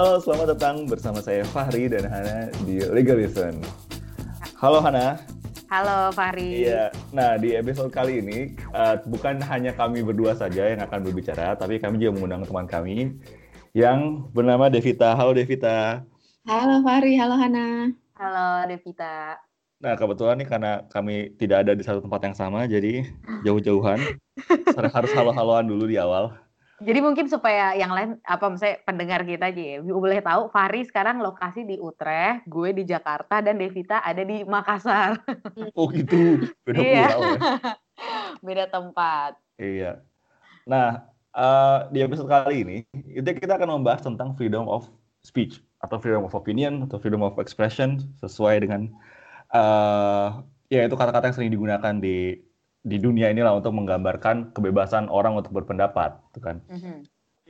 Halo, selamat datang bersama saya Fahri dan Hana di Legal Listen. Halo Hana. Halo Fahri. Iya. Nah, di episode kali ini uh, bukan hanya kami berdua saja yang akan berbicara, tapi kami juga mengundang teman kami yang bernama Devita. Halo Devita. Halo Fahri, halo Hana. Halo Devita. Nah, kebetulan nih karena kami tidak ada di satu tempat yang sama, jadi jauh-jauhan. harus halo-haloan dulu di awal. Jadi mungkin supaya yang lain apa misalnya pendengar kita aja ya, boleh tahu Fahri sekarang lokasi di Utrecht, gue di Jakarta dan Devita ada di Makassar. Oh gitu, beda iya. pulau ya. beda tempat. Iya. Nah, uh, di episode kali ini itu kita akan membahas tentang freedom of speech atau freedom of opinion atau freedom of expression sesuai dengan uh, ya itu kata-kata yang sering digunakan di di dunia inilah untuk menggambarkan kebebasan orang untuk berpendapat, gitu kan. Mm-hmm.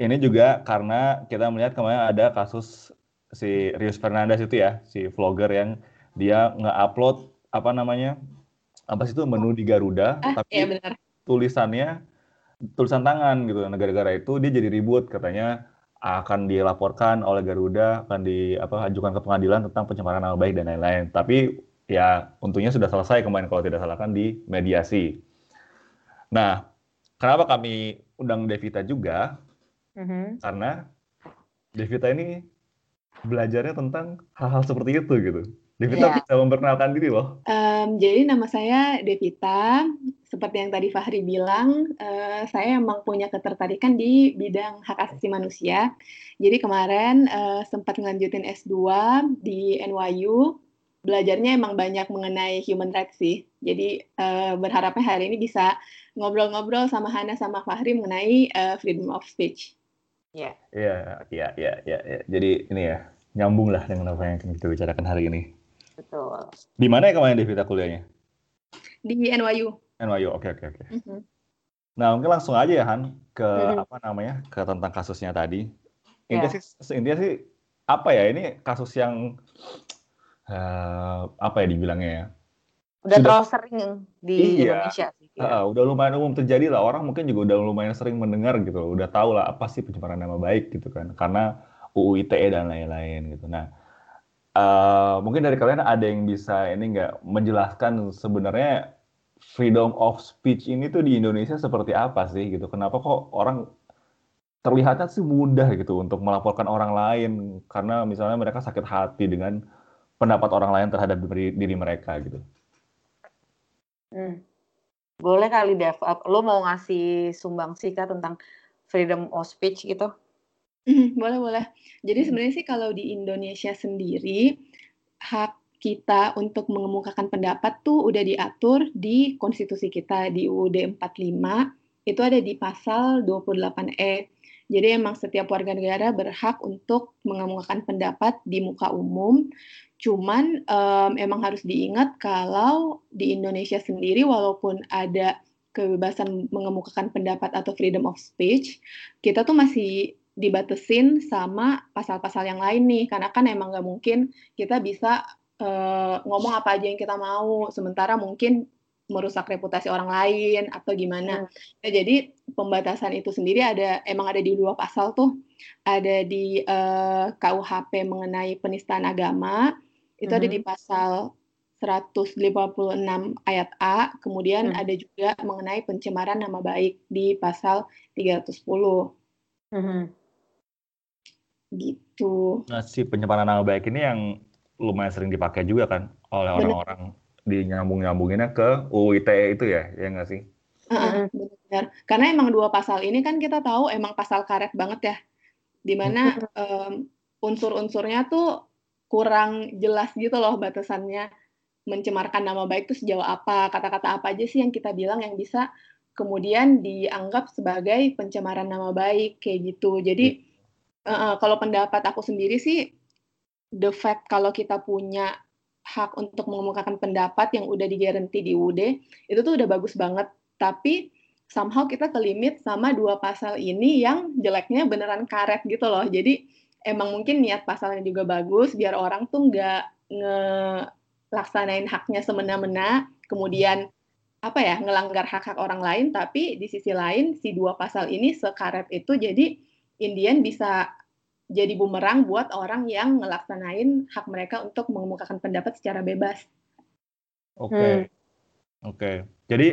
Ini juga karena kita melihat kemarin ada kasus si Rius Fernandez itu ya, si vlogger yang dia nge-upload apa namanya apa sih itu menu di Garuda, ah, tapi iya benar. tulisannya tulisan tangan gitu. Negara-negara itu dia jadi ribut katanya akan dilaporkan oleh Garuda, akan di apa ajukan ke pengadilan tentang pencemaran nama baik dan lain-lain. Tapi ya untungnya sudah selesai kemarin kalau tidak salah kan di mediasi. Nah, kenapa kami undang Devita juga? Mm-hmm. Karena Devita ini belajarnya tentang hal-hal seperti itu gitu. Devita yeah. bisa memperkenalkan diri loh. Um, jadi nama saya Devita. Seperti yang tadi Fahri bilang, uh, saya emang punya ketertarikan di bidang hak asasi manusia. Jadi kemarin uh, sempat ngelanjutin S2 di NYU belajarnya emang banyak mengenai human rights sih. Jadi uh, berharapnya hari ini bisa ngobrol-ngobrol sama Hana sama Fahri mengenai uh, freedom of speech. Iya. Iya, iya, iya, iya. Ya. Jadi ini ya nyambung lah dengan apa yang kita bicarakan hari ini. Betul. Di mana ya kemarin Devita kuliahnya? Di NYU. NYU, oke okay, oke okay, oke. Okay. Mm -hmm. Nah mungkin langsung aja ya Han ke mm -hmm. apa namanya ke tentang kasusnya tadi. Intinya yeah. sih intinya sih apa ya ini kasus yang uh, apa ya dibilangnya ya? Udah Sudah, terlalu sering di iya, Indonesia sih. Ya. Uh, udah lumayan umum terjadi lah orang mungkin juga udah lumayan sering mendengar gitu, udah tahu lah apa sih pencemaran nama baik gitu kan, karena UU ITE dan lain-lain gitu. Nah, uh, mungkin dari kalian ada yang bisa ini nggak menjelaskan sebenarnya freedom of speech ini tuh di Indonesia seperti apa sih gitu? Kenapa kok orang terlihatnya sih mudah gitu untuk melaporkan orang lain karena misalnya mereka sakit hati dengan pendapat orang lain terhadap diri, diri mereka gitu. Hmm. Boleh kali Dev, lo mau ngasih sumbang sih kak tentang freedom of speech gitu? Hmm, boleh boleh. Jadi sebenarnya sih kalau di Indonesia sendiri hak kita untuk mengemukakan pendapat tuh udah diatur di konstitusi kita di UUD 45 itu ada di pasal 28E. Jadi emang setiap warga negara berhak untuk mengemukakan pendapat di muka umum. Cuman um, emang harus diingat kalau di Indonesia sendiri walaupun ada kebebasan mengemukakan pendapat atau freedom of speech, kita tuh masih dibatesin sama pasal-pasal yang lain nih. Karena kan emang nggak mungkin kita bisa uh, ngomong apa aja yang kita mau. Sementara mungkin merusak reputasi orang lain atau gimana. Hmm. Nah, jadi pembatasan itu sendiri ada emang ada di dua pasal tuh. Ada di uh, eh, KUHP mengenai penistaan agama itu mm -hmm. ada di mm-hmm. pasal 156 ayat A, kemudian hmm. ada juga mengenai pencemaran nama baik di pasal 310. Hmm. Gitu. Nah, si pencemaran nama baik ini yang lumayan sering dipakai juga kan oleh orang-orang di nyambung-nyambunginnya ke UU ITE itu ya, ya nggak sih? Uh, benar. Karena emang dua pasal ini kan kita tahu emang pasal karet banget ya, di mana um, unsur-unsurnya tuh kurang jelas gitu loh batasannya. Mencemarkan nama baik itu sejauh apa kata-kata apa aja sih yang kita bilang yang bisa kemudian dianggap sebagai pencemaran nama baik kayak gitu. Jadi uh, kalau pendapat aku sendiri sih the fact kalau kita punya hak untuk mengemukakan pendapat yang udah digaranti di UUD itu tuh udah bagus banget. Tapi somehow kita ke limit sama dua pasal ini yang jeleknya beneran karet gitu loh. Jadi emang mungkin niat pasalnya juga bagus biar orang tuh nggak ngelaksanain haknya semena-mena kemudian apa ya ngelanggar hak-hak orang lain tapi di sisi lain si dua pasal ini sekaret itu jadi Indian bisa jadi bumerang buat orang yang ngelaksanain hak mereka untuk mengemukakan pendapat secara bebas. Oke. Okay. Hmm. Oke. Okay. Jadi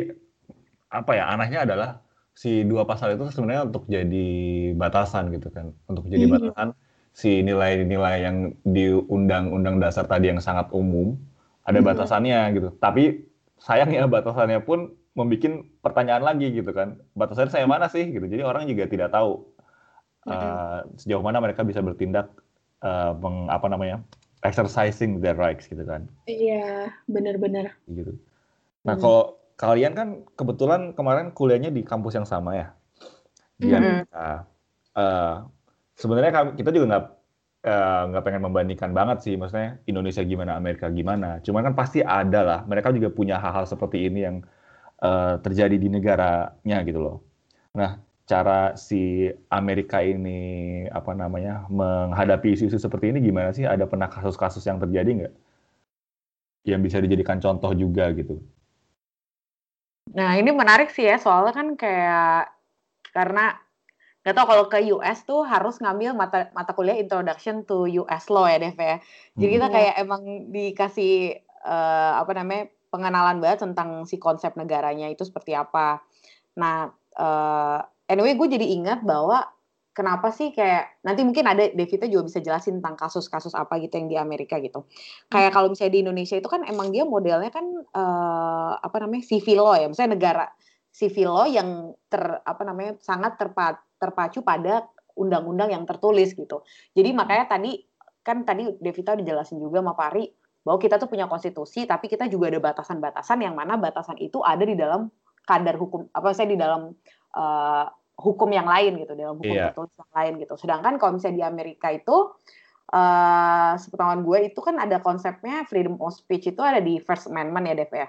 apa ya anehnya adalah si dua pasal itu sebenarnya untuk jadi batasan gitu kan, untuk jadi hmm. batasan si nilai-nilai yang di undang-undang dasar tadi yang sangat umum ada hmm. batasannya gitu. Tapi sayangnya batasannya pun membuat pertanyaan lagi gitu kan. Batasannya saya mana sih gitu. Jadi orang juga tidak tahu uh, sejauh mana mereka bisa bertindak uh, meng, apa namanya exercising their rights gitu kan. Iya benar-benar. Gitu. Nah hmm. kalau kalian kan kebetulan kemarin kuliahnya di kampus yang sama ya? Di hmm. uh, sebenarnya kita juga nggak nggak uh, pengen membandingkan banget sih. Maksudnya Indonesia gimana Amerika gimana. Cuman kan pasti ada lah. Mereka juga punya hal-hal seperti ini yang uh, terjadi di negaranya gitu loh. Nah cara si Amerika ini apa namanya menghadapi isu-isu seperti ini gimana sih? Ada pernah kasus-kasus yang terjadi nggak? Yang bisa dijadikan contoh juga gitu. Nah ini menarik sih ya soalnya kan kayak karena nggak tahu kalau ke US tuh harus ngambil mata mata kuliah Introduction to US Law ya Dev ya. Jadi kita hmm. kayak emang dikasih uh, apa namanya pengenalan banget tentang si konsep negaranya itu seperti apa. Nah uh, anyway gue jadi ingat bahwa kenapa sih kayak nanti mungkin ada Devita juga bisa jelasin tentang kasus-kasus apa gitu yang di Amerika gitu. Kayak kalau misalnya di Indonesia itu kan emang dia modelnya kan uh, apa namanya civil law ya, misalnya negara civil law yang ter apa namanya sangat terpa, terpacu pada undang-undang yang tertulis gitu. Jadi makanya tadi kan tadi Devita udah jelasin juga sama Pari bahwa kita tuh punya konstitusi tapi kita juga ada batasan-batasan yang mana batasan itu ada di dalam kadar hukum apa saya di dalam uh, hukum yang lain gitu dalam hukum yeah. tertulis yang lain gitu. Sedangkan kalau misalnya di Amerika itu uh, sepengetahuan gue itu kan ada konsepnya freedom of speech itu ada di First Amendment ya Dev ya.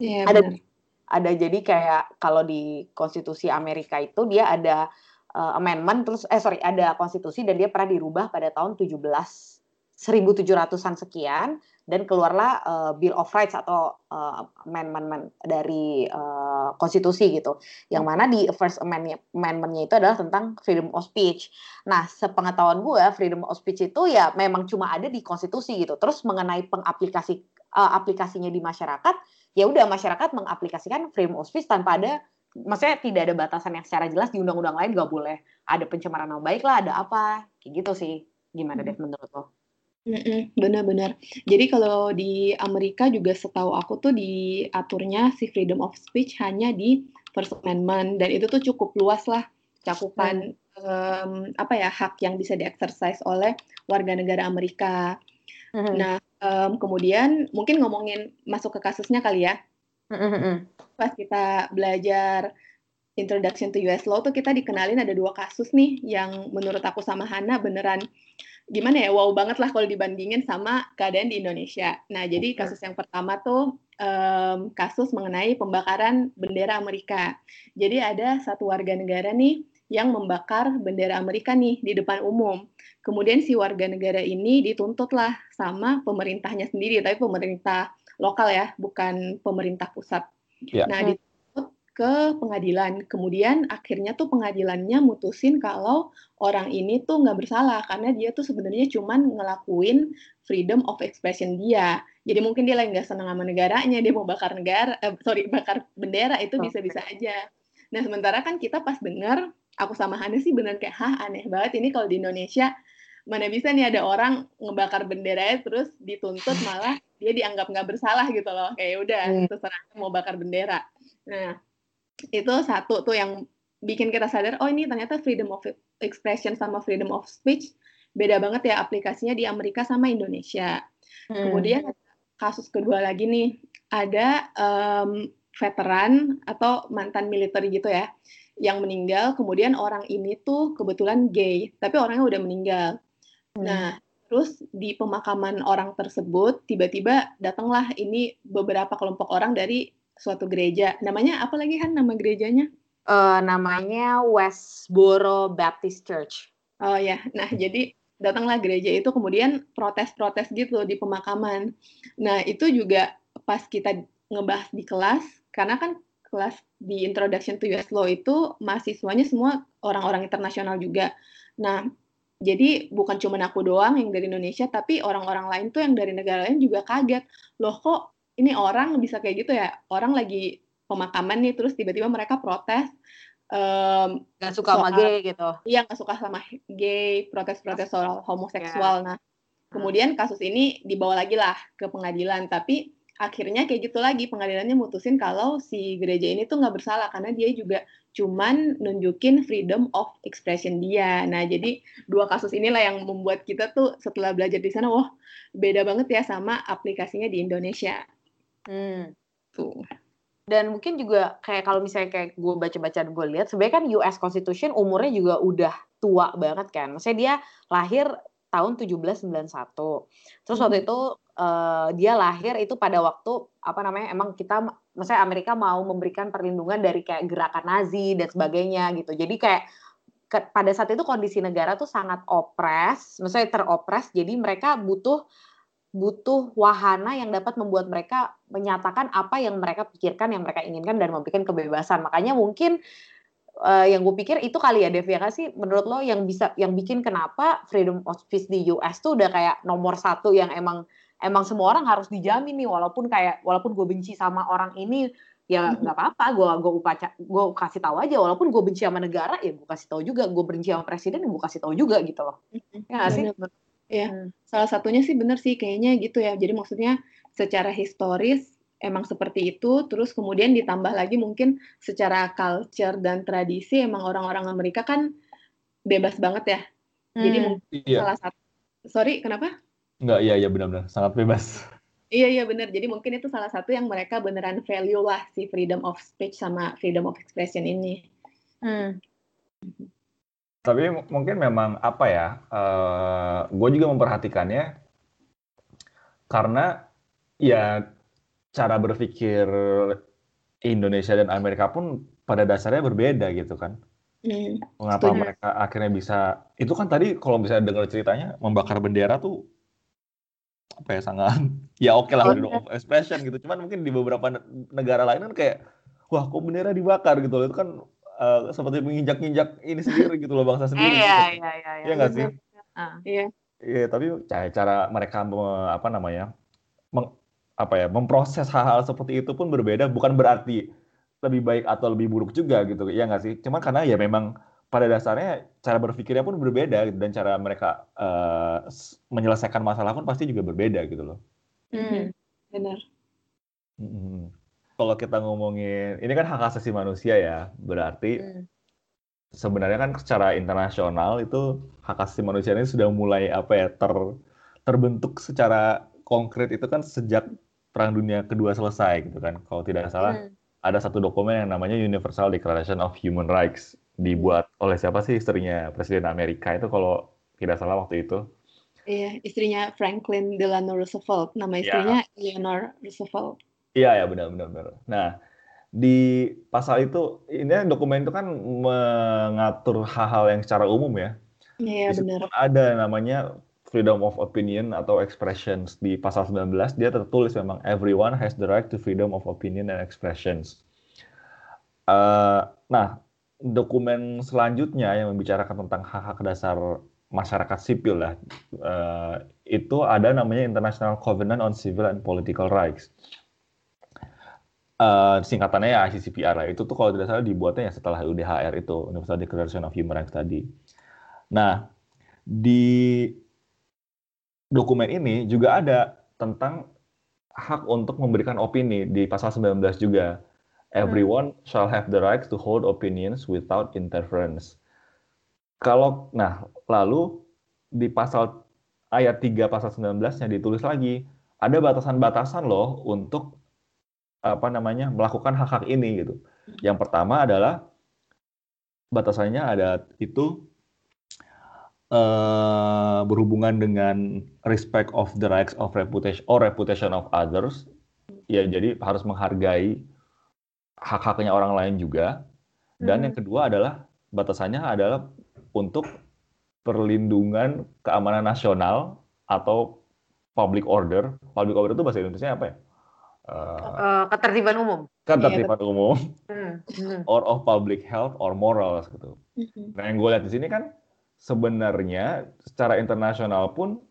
Yeah, ada benar. ada jadi kayak kalau di konstitusi Amerika itu dia ada uh, amendment terus eh sorry ada konstitusi dan dia pernah dirubah pada tahun 17 1700-an sekian dan keluarlah uh, Bill of Rights atau uh, amendment dari uh, konstitusi gitu. Yang mana di First Amendment-nya itu adalah tentang freedom of speech. Nah, sepengetahuan gue freedom of speech itu ya memang cuma ada di konstitusi gitu. Terus mengenai pengaplikasi uh, aplikasinya di masyarakat, ya udah masyarakat mengaplikasikan freedom of speech tanpa ada maksudnya tidak ada batasan yang secara jelas di undang-undang lain gak boleh ada pencemaran nama baik lah, ada apa, kayak gitu sih. Gimana deh menurut lo? Benar-benar. Jadi kalau di Amerika juga setahu aku tuh diaturnya si freedom of speech hanya di First Amendment dan itu tuh cukup luas lah cakupan um, apa ya hak yang bisa dieksersis oleh warga negara Amerika. Hmm. Nah, um, kemudian mungkin ngomongin masuk ke kasusnya kali ya. Hmm. Pas kita belajar Introduction to US Law tuh kita dikenalin ada dua kasus nih yang menurut aku sama Hana beneran gimana ya wow banget lah kalau dibandingin sama keadaan di Indonesia. Nah jadi kasus yang pertama tuh um, kasus mengenai pembakaran bendera Amerika. Jadi ada satu warga negara nih yang membakar bendera Amerika nih di depan umum. Kemudian si warga negara ini dituntut lah sama pemerintahnya sendiri, tapi pemerintah lokal ya, bukan pemerintah pusat. Ya. Nah, ke pengadilan. Kemudian akhirnya tuh pengadilannya mutusin kalau orang ini tuh nggak bersalah karena dia tuh sebenarnya cuman ngelakuin freedom of expression dia. Jadi mungkin dia lagi nggak senang sama negaranya, dia mau bakar negara, eh, sorry bakar bendera itu bisa-bisa aja. Nah sementara kan kita pas dengar, aku sama Hana sih bener kayak hah aneh banget ini kalau di Indonesia mana bisa nih ada orang ngebakar bendera terus dituntut malah dia dianggap nggak bersalah gitu loh kayak udah hmm. terserah mau bakar bendera. Nah itu satu tuh yang bikin kita sadar oh ini ternyata freedom of expression sama freedom of speech beda banget ya aplikasinya di Amerika sama Indonesia. Hmm. Kemudian kasus kedua lagi nih ada um, veteran atau mantan militer gitu ya yang meninggal kemudian orang ini tuh kebetulan gay tapi orangnya udah meninggal. Hmm. Nah terus di pemakaman orang tersebut tiba-tiba datanglah ini beberapa kelompok orang dari suatu gereja. Namanya apa lagi kan nama gerejanya? Uh, namanya Westboro Baptist Church. Oh ya, nah jadi datanglah gereja itu kemudian protes-protes gitu di pemakaman. Nah itu juga pas kita ngebahas di kelas, karena kan kelas di Introduction to US Law itu mahasiswanya semua orang-orang internasional juga. Nah jadi bukan cuma aku doang yang dari Indonesia, tapi orang-orang lain tuh yang dari negara lain juga kaget. Loh kok ini orang bisa kayak gitu ya? Orang lagi pemakaman nih, terus tiba-tiba mereka protes. Um, gak suka soal, sama gay gitu. Iya, gak suka sama gay, protes-protes soal homoseksual. Yeah. Nah, kemudian kasus ini dibawa lagi lah ke pengadilan. Tapi akhirnya kayak gitu lagi, pengadilannya mutusin kalau si gereja ini tuh nggak bersalah karena dia juga cuman nunjukin freedom of expression dia. Nah, jadi dua kasus inilah yang membuat kita tuh setelah belajar di sana, wah beda banget ya sama aplikasinya di Indonesia. Hmm. Tuh. Dan mungkin juga kayak kalau misalnya kayak gue baca-baca gue lihat, sebenarnya kan US Constitution umurnya juga udah tua banget kan. Maksudnya dia lahir tahun 1791. Terus waktu hmm. itu uh, dia lahir itu pada waktu apa namanya emang kita maksudnya Amerika mau memberikan perlindungan dari kayak gerakan Nazi dan sebagainya gitu. Jadi kayak ke, pada saat itu kondisi negara tuh sangat opres, maksudnya teropres. Jadi mereka butuh butuh wahana yang dapat membuat mereka menyatakan apa yang mereka pikirkan, yang mereka inginkan dan memberikan kebebasan. Makanya mungkin uh, yang gue pikir itu kali ya Dev ya sih? Menurut lo yang bisa yang bikin kenapa freedom of speech di US tuh udah kayak nomor satu yang emang emang semua orang harus dijamin nih walaupun kayak walaupun gue benci sama orang ini ya nggak apa-apa gue gue upaca gue kasih tahu aja. Walaupun gue benci sama negara ya gue kasih tahu juga. Gue benci sama presiden ya gue kasih tahu juga gitu loh. Ya sih ya hmm. salah satunya sih bener sih kayaknya gitu ya jadi maksudnya secara historis emang seperti itu, terus kemudian ditambah lagi mungkin secara culture dan tradisi emang orang-orang Amerika kan bebas banget ya. Hmm. Jadi mungkin iya. salah satu, sorry kenapa? Enggak, iya iya benar-benar sangat bebas. Iya iya benar. Jadi mungkin itu salah satu yang mereka beneran value lah si freedom of speech sama freedom of expression ini. Hmm. Tapi mungkin memang apa ya? Uh, gue juga memperhatikannya karena ya cara berpikir Indonesia dan Amerika pun pada dasarnya berbeda gitu kan. Hmm, Mengapa setuju. mereka akhirnya bisa itu kan tadi kalau bisa dengar ceritanya membakar bendera tuh apa ya sangat ya oke okay lah freedom of expression gitu. Cuman mungkin di beberapa negara lain kan kayak wah kok bendera dibakar gitu. Itu kan uh, seperti menginjak-injak ini sendiri gitu loh bangsa sendiri. Iya, gitu. iya, iya, iya. Iya nggak sih? Uh, iya. Iya, tapi cara, cara mereka apa namanya? Meng, apa ya memproses hal-hal seperti itu pun berbeda bukan berarti lebih baik atau lebih buruk juga gitu ya nggak sih cuma karena ya memang pada dasarnya cara berpikirnya pun berbeda gitu, dan cara mereka uh, menyelesaikan masalah pun pasti juga berbeda gitu loh hmm, benar hmm. Kalau kita ngomongin ini kan hak asasi manusia ya berarti hmm. sebenarnya kan secara internasional itu hak asasi manusia ini sudah mulai apa ya ter terbentuk secara konkret itu kan sejak Perang Dunia Kedua selesai gitu kan. Kalau tidak salah hmm. ada satu dokumen yang namanya Universal Declaration of Human Rights dibuat oleh siapa sih istrinya Presiden Amerika itu kalau tidak salah waktu itu. Iya, istrinya Franklin Delano Roosevelt. Nama iya. istrinya ya. Eleanor Roosevelt. Iya, ya benar benar benar. Nah, di pasal itu ini dokumen itu kan mengatur hal-hal yang secara umum ya. Iya, benar. Ada namanya freedom of opinion atau expressions di pasal 19 dia tertulis memang everyone has the right to freedom of opinion and expressions. Uh, nah, dokumen selanjutnya yang membicarakan tentang hak-hak dasar masyarakat sipil lah uh, itu ada namanya International Covenant on Civil and Political Rights. Uh, singkatannya ya ICCPR lah. Itu tuh kalau tidak salah dibuatnya ya setelah UDHR itu Universal Declaration of Human Rights tadi. Nah, di dokumen ini juga ada tentang hak untuk memberikan opini di pasal 19 juga. Everyone hmm. shall have the right to hold opinions without interference. Kalau nah, lalu di pasal ayat 3 pasal 19 yang ditulis lagi ada batasan-batasan loh untuk apa namanya melakukan hak-hak ini gitu. Yang pertama adalah batasannya ada itu uh, berhubungan dengan respect of the rights of reputation or reputation of others ya jadi harus menghargai hak-haknya orang lain juga dan hmm. yang kedua adalah batasannya adalah untuk perlindungan keamanan nasional atau public order public order itu bahasa Indonesia apa ya uh, ketertiban umum ketertiban iya, umum hmm. hmm. or of public health or morals gitu. Hmm. Nah yang gue lihat di sini kan sebenarnya secara internasional pun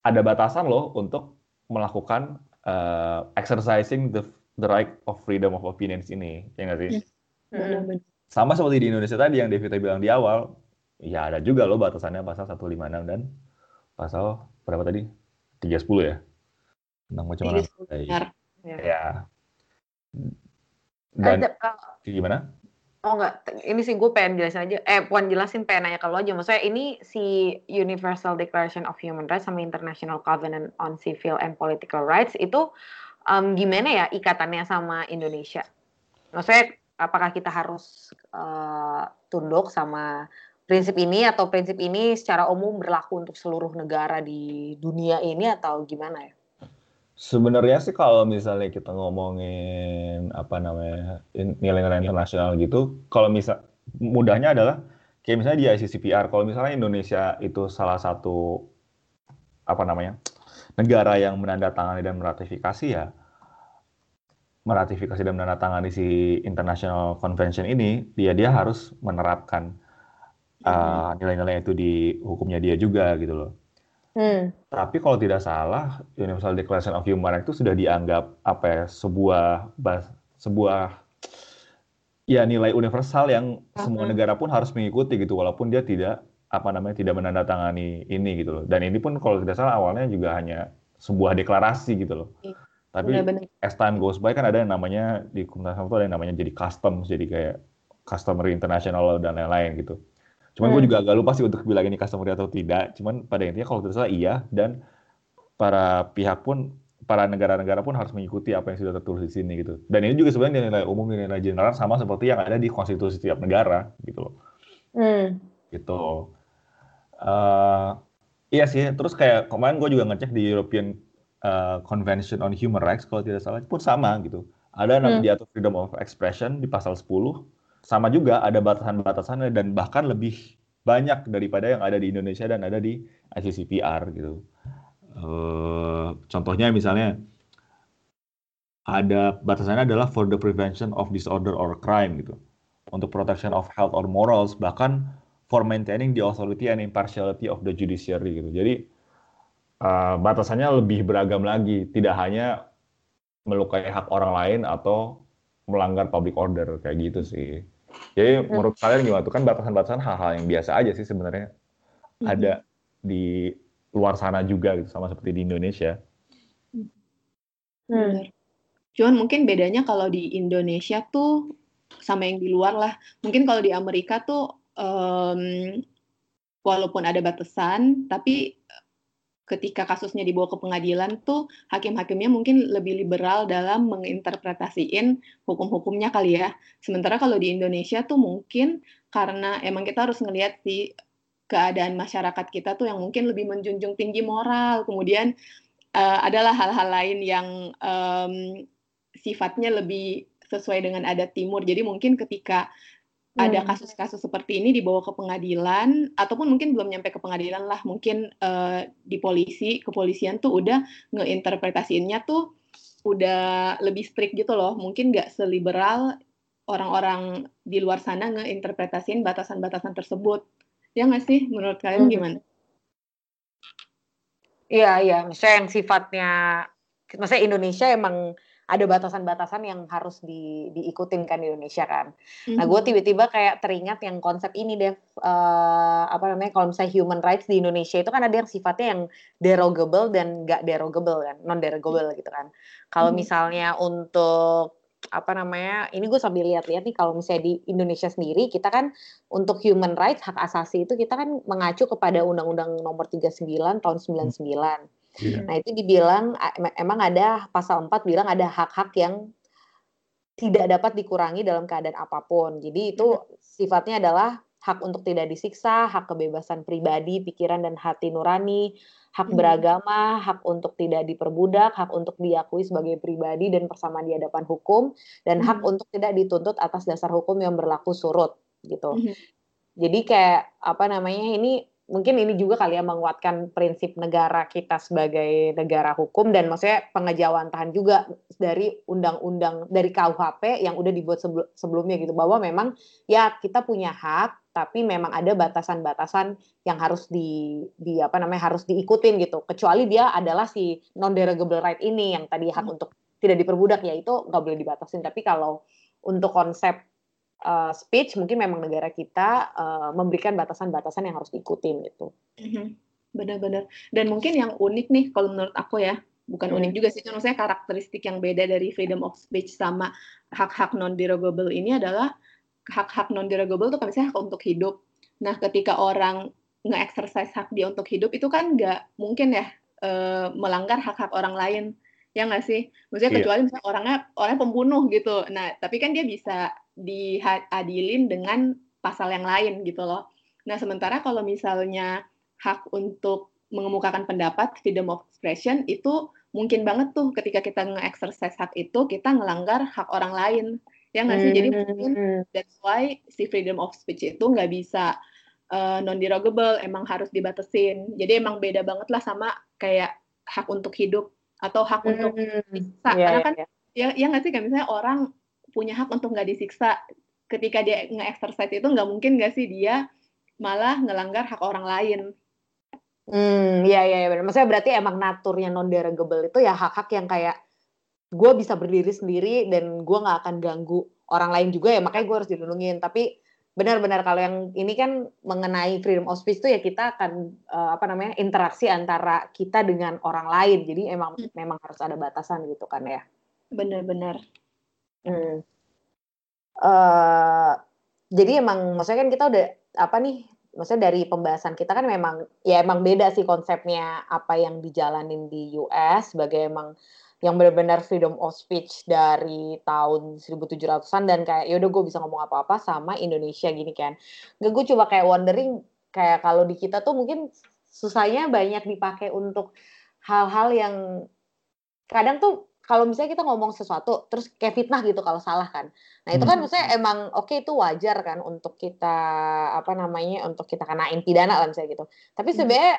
ada batasan loh untuk melakukan uh, exercising the the right of freedom of opinions ini, ya nggak sih? Benar-benar. Sama seperti di Indonesia tadi yang Devita bilang di awal, ya ada juga loh batasannya pasal 156 dan pasal berapa tadi? 310 ya? Tentang mana? 310, benar. Ya. Ya. Dan Ada, uh, gimana? Oh enggak, ini sih gue pengen jelasin aja. Eh, bukan jelasin, pengen nanya ke lo aja. Maksudnya ini si Universal Declaration of Human Rights sama International Covenant on Civil and Political Rights itu em, gimana ya ikatannya sama Indonesia? Maksudnya apakah kita harus eh, tunduk sama prinsip ini atau prinsip ini secara umum berlaku untuk seluruh negara di dunia ini atau gimana ya? Sebenarnya sih kalau misalnya kita ngomongin apa namanya in- nilai-nilai internasional gitu, kalau misal mudahnya adalah kayak misalnya di ICCPR, kalau misalnya Indonesia itu salah satu apa namanya negara yang menandatangani dan meratifikasi ya meratifikasi dan menandatangani si International Convention ini, dia dia harus menerapkan uh, nilai-nilai itu di hukumnya dia juga gitu loh. Hmm. Tapi kalau tidak salah, Universal Declaration of Human Rights itu sudah dianggap apa ya sebuah bas- sebuah ya nilai universal yang semua Mhm. negara pun harus mengikuti gitu walaupun dia tidak apa namanya tidak menandatangani ini gitu loh. Dan ini pun kalau tidak salah awalnya juga hanya sebuah deklarasi gitu loh. Iya, Tapi Benar-benar. as time goes by kan ada yang namanya di hukum internasional itu ada yang namanya jadi customs jadi kayak customary international law dan lain-lain gitu. Cuman gue Hmm. juga agak lupa sih untuk bilang ini customary atau tidak. Cuman pada intinya kalau tidak salah iya dan para pihak pun para negara-negara pun harus mengikuti apa yang sudah tertulis di sini gitu. Dan ini juga sebenarnya nilai umum nilai general sama seperti yang ada di konstitusi setiap negara gitu loh. Hmm. Gitu. Eh, iya sih. Terus kayak kemarin gue juga ngecek di European eh, Convention on Human Rights kalau tidak salah pun sama gitu. Ada Hmm. diatur freedom of expression di pasal 10. Sama juga ada batasan-batasannya dan bahkan lebih banyak daripada yang ada di Indonesia dan ada di ICCPR gitu. Eh, contohnya misalnya ada batasannya adalah for the prevention of disorder or crime gitu. Untuk protection of health or morals bahkan for maintaining the authority and impartiality of the judiciary gitu. Jadi eh, batasannya lebih beragam lagi, tidak hanya melukai hak orang lain atau melanggar public order kayak gitu sih. Jadi menurut kalian gimana tuh kan batasan-batasan hal-hal yang biasa aja sih sebenarnya ada di luar sana juga gitu sama seperti di Indonesia. Hmm. Cuman mungkin bedanya kalau di Indonesia tuh sama yang di luar lah. Mungkin kalau di Amerika tuh em, walaupun ada batasan, tapi ketika kasusnya dibawa ke pengadilan tuh hakim-hakimnya mungkin lebih liberal dalam menginterpretasiin hukum-hukumnya kali ya. Sementara kalau di Indonesia tuh mungkin karena emang kita harus ngelihat di keadaan masyarakat kita tuh yang mungkin lebih menjunjung tinggi moral, kemudian eh, adalah hal-hal lain yang em, sifatnya lebih sesuai dengan adat timur. Jadi mungkin ketika ada Hmm. kasus-kasus seperti ini dibawa ke pengadilan ataupun mungkin belum nyampe ke pengadilan lah, mungkin eh, di polisi, kepolisian tuh udah ngeinterpretasiinnya tuh udah lebih strict gitu loh. Mungkin nggak seliberal orang-orang di luar sana ngeinterpretasiin batasan-batasan tersebut. Ya nggak sih? Menurut kalian Hmm. gimana? Iya, iya. Maksudnya yang sifatnya, maksudnya Indonesia emang ada batasan-batasan yang harus di, diikutin kan di Indonesia kan. Nah, gue Mhm. tiba-tiba kayak teringat yang konsep ini deh, eh, apa namanya, kalau misalnya human rights di Indonesia itu kan ada yang sifatnya yang derogable dan gak derogable kan, non derogable gitu kan. Kalau Mhm. misalnya untuk apa namanya, ini gue sambil lihat-lihat nih kalau misalnya di Indonesia sendiri kita kan untuk human rights hak asasi itu kita kan mengacu kepada Undang-Undang Nomor 39 tahun 99. Iya. Nah, itu dibilang emang ada pasal 4 bilang ada hak-hak yang tidak dapat dikurangi dalam keadaan apa pun. Jadi itu sifatnya adalah hak untuk tidak disiksa, hak kebebasan pribadi, pikiran dan hati nurani, hak Hmm. beragama, hak untuk tidak diperbudak, hak untuk diakui sebagai pribadi dan persamaan di hadapan hukum, dan hak Hmm. untuk tidak dituntut atas dasar hukum yang berlaku surut gitu. Mhm. Jadi kayak apa namanya ini mungkin ini juga kali ya menguatkan prinsip negara kita sebagai negara hukum dan maksudnya pengejawantahan juga dari undang-undang dari KUHP yang udah dibuat sebelu- sebelumnya gitu. Bahwa memang ya kita punya hak tapi memang ada batasan-batasan yang harus di di apa namanya harus diikutin gitu. Kecuali dia adalah si non derogable right ini yang tadi hak hmm. untuk tidak diperbudak ya itu nggak boleh dibatasin. Tapi kalau untuk konsep uh, speech mungkin memang negara kita uh, memberikan batasan-batasan yang harus diikutin gitu hmm, benar-benar dan mungkin yang unik nih kalau menurut aku ya bukan hmm. unik juga sih cuma saya karakteristik yang beda dari freedom of speech sama hak-hak non derogable ini adalah hak-hak non derogable itu kan misalnya hak untuk hidup. Nah, ketika orang nge-exercise hak dia untuk hidup itu kan nggak mungkin ya e, melanggar hak-hak orang lain. Ya nggak sih? Maksudnya iya. kecuali misalnya orangnya orang pembunuh gitu. Nah, tapi kan dia bisa diadilin dengan pasal yang lain gitu loh. Nah, sementara kalau misalnya hak untuk mengemukakan pendapat, freedom of expression itu mungkin banget tuh ketika kita nge-exercise hak itu kita ngelanggar hak orang lain ya nggak sih jadi mungkin hmm. that's why si freedom of speech itu nggak bisa uh, eh, non derogable emang harus dibatesin jadi emang beda banget lah sama kayak hak untuk hidup atau hak hmm. untuk disiksa yeah, karena kan yeah. ya ya nggak sih kayak misalnya orang punya hak untuk nggak disiksa. Ketika dia nge-exercise itu nggak mungkin nggak sih dia malah ngelanggar hak orang lain. Hmm, ya ya ya. Maksudnya berarti emang naturnya non derogable itu ya hak-hak yang kayak gue bisa berdiri sendiri dan gue nggak akan ganggu orang lain juga ya makanya gue harus dilindungin tapi benar-benar kalau yang ini kan mengenai freedom of speech itu ya kita akan uh, apa namanya interaksi antara kita dengan orang lain. Jadi emang hmm. memang harus ada batasan gitu kan ya. Benar-benar uh, jadi emang maksudnya kan kita udah apa nih maksudnya dari pembahasan kita kan memang ya emang beda sih konsepnya apa yang dijalanin di US sebagai emang yang benar-benar freedom of speech dari tahun 1700-an dan kayak yaudah gue bisa ngomong apa-apa sama Indonesia gini kan. Gak gue coba kayak wondering kayak kalau di kita tuh mungkin susahnya banyak dipakai untuk hal-hal yang kadang tuh kalau misalnya kita ngomong sesuatu terus kayak fitnah gitu kalau salah kan. Nah, itu kan hmm. maksudnya emang oke okay, itu wajar kan untuk kita apa namanya untuk kita kenain pidana lah misalnya gitu. Tapi hmm. sebenarnya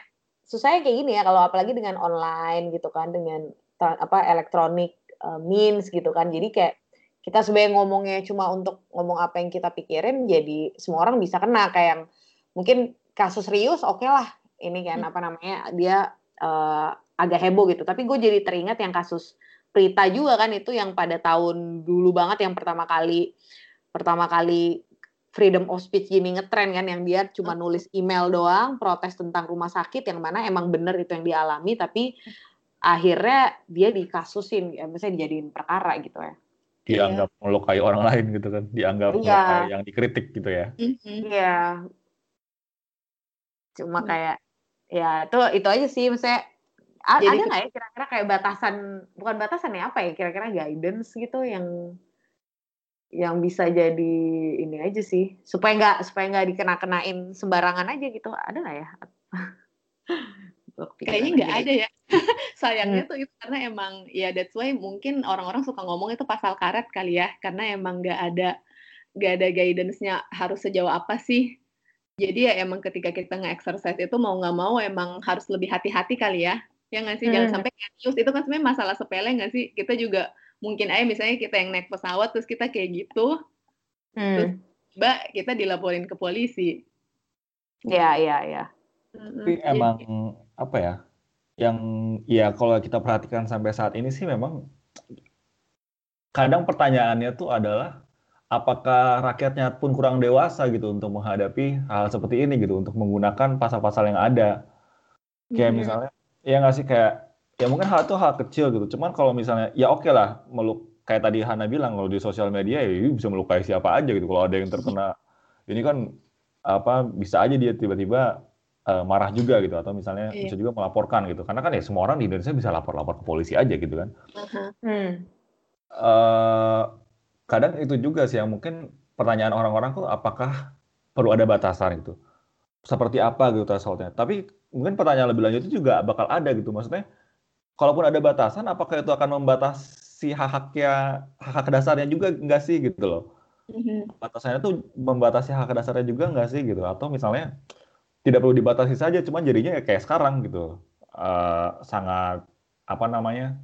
susahnya kayak gini ya kalau apalagi dengan online gitu kan dengan apa elektronik uh, means gitu kan jadi kayak kita sebenarnya ngomongnya cuma untuk ngomong apa yang kita pikirin jadi semua orang bisa kena kayak yang mungkin kasus Rius oke okay lah ini kan hmm. apa namanya dia uh, agak heboh gitu tapi gue jadi teringat yang kasus Prita juga kan itu yang pada tahun dulu banget yang pertama kali pertama kali freedom of speech gini ngetren kan yang dia cuma nulis email doang protes tentang rumah sakit yang mana emang bener itu yang dialami tapi akhirnya dia dikasusin ya misalnya dijadiin perkara gitu ya dianggap yeah. melukai orang lain gitu kan dianggap yeah. melukai yang dikritik gitu ya mm-hmm. iya cuma mm. kayak ya itu itu aja sih misalnya Jadi, ada nggak ya kira-kira kayak batasan bukan batasan ya apa ya kira-kira guidance gitu yang yang bisa jadi ini aja sih supaya nggak supaya nggak dikena-kenain sembarangan aja gitu ada nggak ya? Kayaknya nggak ada ya. Sayangnya hmm. tuh itu karena emang ya that's why mungkin orang-orang suka ngomong itu pasal karet kali ya karena emang nggak ada nggak ada guidance-nya harus sejauh apa sih. Jadi ya emang ketika kita nge-exercise itu mau nggak mau emang harus lebih hati-hati kali ya ya nggak sih? Hmm. jangan sampai news. Itu kan sebenarnya masalah sepele nggak sih? Kita juga mungkin aja misalnya kita yang naik pesawat terus kita kayak gitu hmm. terus mbak kita dilaporin ke polisi. Ya ya ya. Tapi emang apa ya? Yang ya kalau kita perhatikan sampai saat ini sih memang kadang pertanyaannya tuh adalah apakah rakyatnya pun kurang dewasa gitu untuk menghadapi hal seperti ini gitu untuk menggunakan pasal-pasal yang ada. Kayak hmm. misalnya ya nggak sih kayak ya mungkin hal itu hal kecil gitu. Cuman kalau misalnya ya oke okay lah meluk kayak tadi Hana bilang kalau di sosial media ya bisa melukai siapa aja gitu. Kalau ada yang terkena ini kan apa bisa aja dia tiba-tiba uh, marah juga gitu. Atau misalnya iya. bisa juga melaporkan gitu. Karena kan ya semua orang di Indonesia bisa lapor-lapor ke polisi aja gitu kan. Uh-huh. hmm. uh, kadang itu juga sih yang mungkin pertanyaan orang-orang tuh apakah perlu ada batasan gitu? Seperti apa gitu thresholdnya? Tapi mungkin pertanyaan lebih lanjut itu juga bakal ada gitu maksudnya kalaupun ada batasan apakah itu akan membatasi hak-haknya hak-hak dasarnya juga enggak sih gitu loh mm-hmm. batasannya tuh membatasi hak dasarnya juga enggak sih gitu atau misalnya tidak perlu dibatasi saja, cuma jadinya ya kayak sekarang gitu, uh, sangat apa namanya,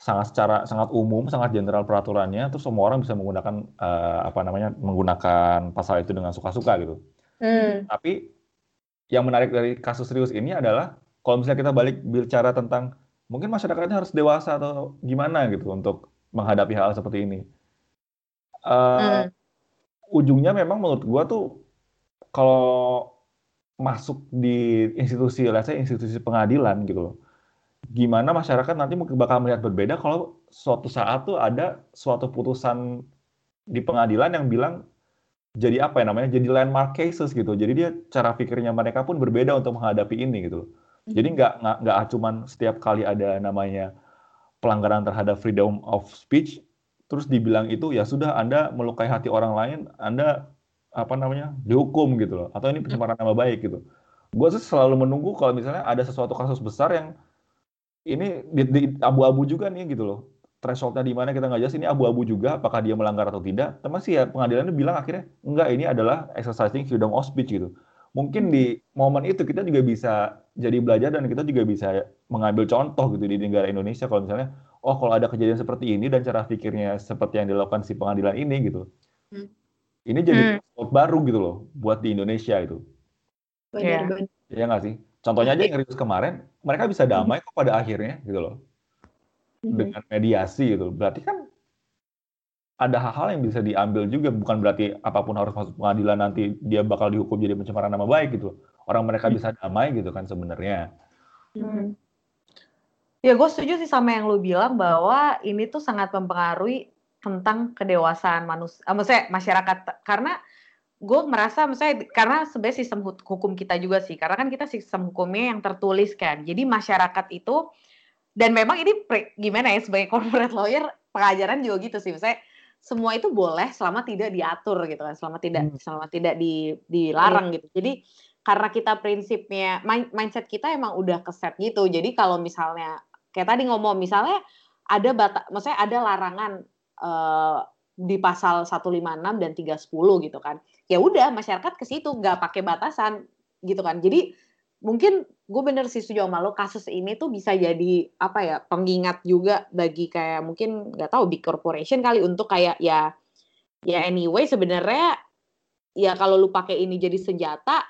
sangat secara sangat umum, sangat general peraturannya, terus semua orang bisa menggunakan uh, apa namanya, menggunakan pasal itu dengan suka-suka gitu. Hmm. Tapi yang menarik dari kasus serius ini adalah kalau misalnya kita balik bicara tentang mungkin masyarakatnya harus dewasa atau gimana gitu untuk menghadapi hal seperti ini. Uh, hmm. Ujungnya memang menurut gua tuh kalau masuk di institusi, let's say institusi pengadilan gitu loh. Gimana masyarakat nanti mungkin bakal melihat berbeda kalau suatu saat tuh ada suatu putusan di pengadilan yang bilang jadi apa ya namanya jadi landmark cases gitu. Jadi dia cara pikirnya mereka pun berbeda untuk menghadapi ini gitu jadi hmm. nggak nggak nggak cuman setiap kali ada namanya pelanggaran terhadap freedom of speech terus dibilang itu ya sudah anda melukai hati orang lain anda apa namanya dihukum gitu loh. Atau ini pencemaran nama baik gitu. Gue sih selalu menunggu kalau misalnya ada sesuatu kasus besar yang ini di, di abu-abu juga nih gitu loh thresholdnya di mana kita nggak jelas ini abu-abu juga apakah dia melanggar atau tidak. Teman sih ya pengadilan itu bilang akhirnya enggak ini adalah exercising freedom of speech gitu. Mungkin di momen itu kita juga bisa jadi belajar dan kita juga bisa mengambil contoh gitu di negara Indonesia. Kalau misalnya oh kalau ada kejadian seperti ini dan cara pikirnya seperti yang dilakukan si pengadilan ini gitu. Hmm. ini jadi hmm. baru gitu loh buat di Indonesia itu. Benar ya nggak sih? Contohnya aja yang rilis kemarin mereka bisa damai kok pada akhirnya gitu loh hmm. dengan mediasi gitu. Berarti kan ada hal-hal yang bisa diambil juga bukan berarti apa pun harus masuk pengadilan nanti dia bakal dihukum jadi pencemaran nama baik gitu. Orang mereka hmm. bisa damai gitu kan sebenarnya. Hmm. Ya gue setuju sih sama yang lu bilang bahwa ini tuh sangat mempengaruhi tentang kedewasaan manusia, uh, maksudnya masyarakat karena gue merasa misalnya karena sebenarnya sistem hukum kita juga sih karena kan kita sistem hukumnya yang tertulis kan jadi masyarakat itu dan memang ini gimana ya sebagai corporate lawyer pengajaran juga gitu sih. Misalnya semua itu boleh selama tidak diatur gitu kan selama tidak hmm. selama tidak di, dilarang hmm. gitu. Jadi karena kita prinsipnya mindset kita emang udah keset gitu. Jadi kalau misalnya kayak tadi ngomong misalnya ada bata maksudnya ada larangan uh, di pasal 156 dan 310 gitu kan. Ya udah masyarakat ke situ nggak pakai batasan gitu kan. Jadi mungkin gue bener sih setuju sama lo kasus ini tuh bisa jadi apa ya pengingat juga bagi kayak mungkin nggak tahu big corporation kali untuk kayak ya ya anyway sebenarnya ya kalau lu pakai ini jadi senjata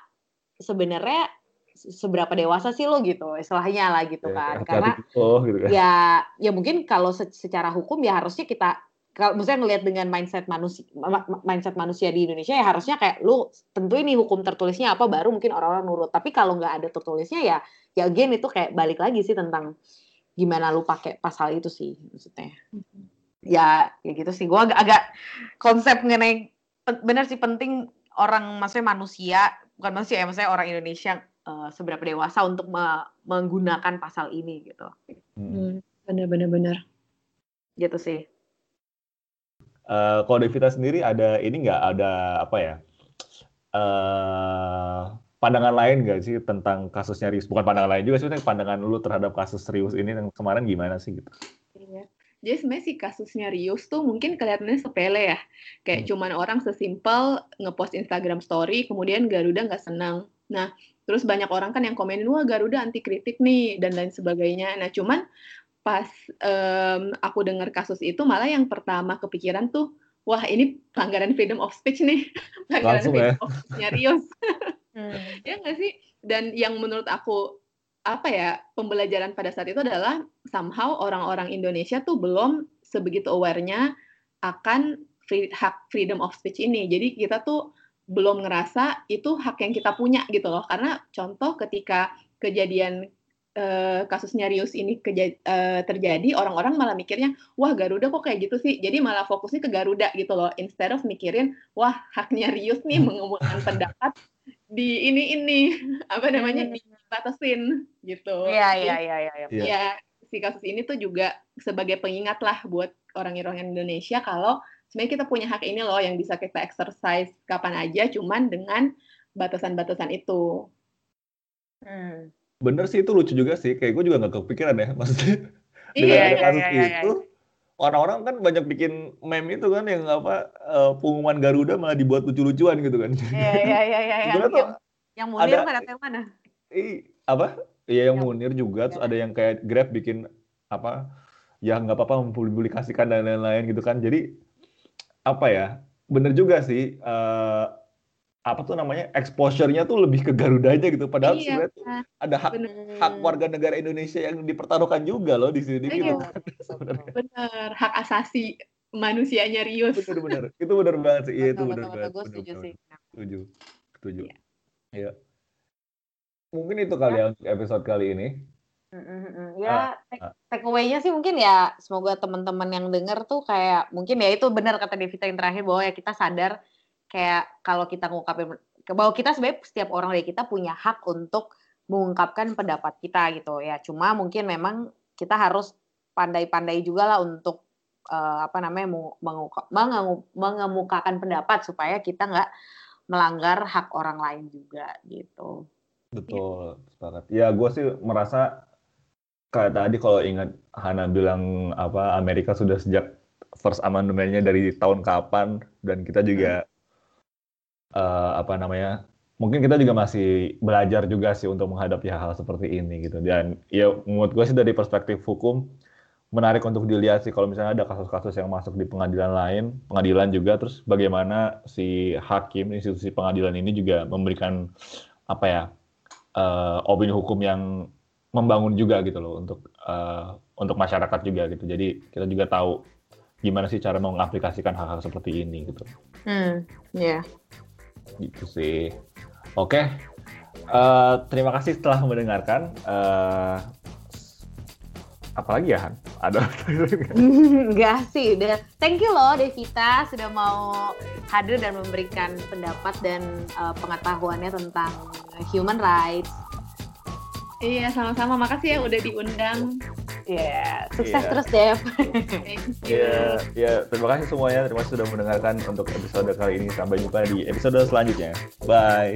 sebenarnya seberapa dewasa sih lo gitu istilahnya lah gitu ya, kan ya, karena oh, gitu kan. ya ya mungkin kalau secara hukum ya harusnya kita kalau misalnya ngelihat dengan mindset manusia mindset manusia di Indonesia ya harusnya kayak lu tentu ini hukum tertulisnya apa baru mungkin orang-orang nurut. Tapi kalau nggak ada tertulisnya ya ya again itu kayak balik lagi sih tentang gimana lu pakai pasal itu sih maksudnya. Ya ya gitu sih. Gue agak, agak konsep mengenai benar sih penting orang maksudnya manusia bukan manusia ya maksudnya orang Indonesia uh, seberapa dewasa untuk me menggunakan pasal ini gitu. Hmm, benar benar benar gitu sih Uh, kalau Devita sendiri ada ini nggak ada apa ya uh, pandangan lain nggak sih tentang kasusnya Rius? Bukan pandangan lain juga sih, pandangan lu terhadap kasus Rius ini yang kemarin gimana sih gitu? Iya. Jadi sebenarnya si kasusnya Rius tuh mungkin kelihatannya sepele ya. Kayak hmm. cuman orang sesimpel ngepost Instagram story, kemudian Garuda nggak senang. Nah, terus banyak orang kan yang komenin, wah Garuda anti kritik nih, dan lain sebagainya. Nah, cuman pas um, aku dengar kasus itu malah yang pertama kepikiran tuh wah ini pelanggaran freedom of speech nih. Pelanggaran Langsung freedom ya? of speech serius hmm. ya nggak sih? Dan yang menurut aku apa ya pembelajaran pada saat itu adalah somehow orang-orang Indonesia tuh belum sebegitu awarenya akan free, hak freedom of speech ini. Jadi kita tuh belum ngerasa itu hak yang kita punya gitu loh. Karena contoh ketika kejadian uh, kasusnya Rius ini keja- uh, terjadi, orang-orang malah mikirnya, wah Garuda kok kayak gitu sih. Jadi malah fokusnya ke Garuda gitu loh. Instead of mikirin, wah haknya Rius nih hmm. mengumumkan pendapat di ini ini apa namanya hmm. dibatasin gitu. Iya iya iya iya. Iya. Ya, si kasus ini tuh juga sebagai pengingat lah buat orang-orang Indonesia kalau sebenarnya kita punya hak ini loh yang bisa kita exercise kapan aja, cuman dengan batasan-batasan itu. Hmm bener sih itu lucu juga sih. Kayak gue juga nggak kepikiran ya maksudnya. Iya, dengan iya, kasus iya, iya, itu orang-orang kan banyak bikin meme itu kan yang apa uh, pengumuman Garuda malah dibuat lucu-lucuan gitu kan. Iya iya iya iya yang, yang, yang Munir ada, mana yang mana? I, apa? Iya yang, yang Munir juga terus ada yang kayak Grab bikin apa ya nggak apa-apa mempublikasikan dan lain-lain gitu kan. Jadi apa ya bener juga sih uh, apa tuh namanya exposure-nya tuh lebih ke Garudanya gitu padahal Iya, sebenarnya tuh ada hak bener. hak warga negara Indonesia yang dipertaruhkan juga loh di sini gitu Iya. kan sebenarnya Bener, hak asasi manusianya Rius. bener-bener itu bener banget sih iya itu bener banget. Gue bener setuju sih. setuju setuju Iya. iya mungkin itu kali ya untuk episode kali ini. Ya, ah. take away-nya sih mungkin ya semoga teman-teman yang denger tuh kayak mungkin ya itu benar kata Devita yang terakhir bahwa ya kita sadar kayak kalau kita ngungkapin bahwa kita sebenarnya setiap orang dari kita punya hak untuk mengungkapkan pendapat kita gitu ya. Cuma mungkin memang kita harus pandai-pandai juga lah untuk eh, apa namanya mengengu- mengemukakan pendapat supaya kita nggak melanggar hak orang lain juga gitu. betul sepakat ya gue sih merasa kayak tadi kalau ingat Hana bilang apa Amerika sudah sejak first amendment-nya dari tahun kapan dan kita juga eh, apa namanya mungkin kita juga masih belajar juga sih untuk menghadapi hal-hal seperti ini gitu. Dan ya menurut gue sih dari perspektif hukum menarik untuk dilihat sih kalau misalnya ada kasus-kasus yang masuk di pengadilan lain pengadilan juga terus bagaimana si hakim institusi pengadilan ini juga memberikan apa ya eh, opini hukum yang membangun juga gitu loh untuk eh, untuk masyarakat juga gitu. Jadi kita juga tahu gimana sih cara mengaplikasikan hal-hal seperti ini gitu. Hmm, ya. Gitu sih. Oke, Eh, terima kasih telah mendengarkan. Eh, apalagi ya Han? Ada Enggak sih, udah thank you loh Devita sudah mau hadir dan memberikan pendapat dan uh, pengetahuannya tentang human rights. Iya, sama-sama. Makasih ya udah diundang. Ya, sukses Iya. terus Dev. Thank you. ya, ya, terima kasih semuanya. Terima kasih sudah mendengarkan untuk episode kali ini. Sampai jumpa di episode selanjutnya. Bye.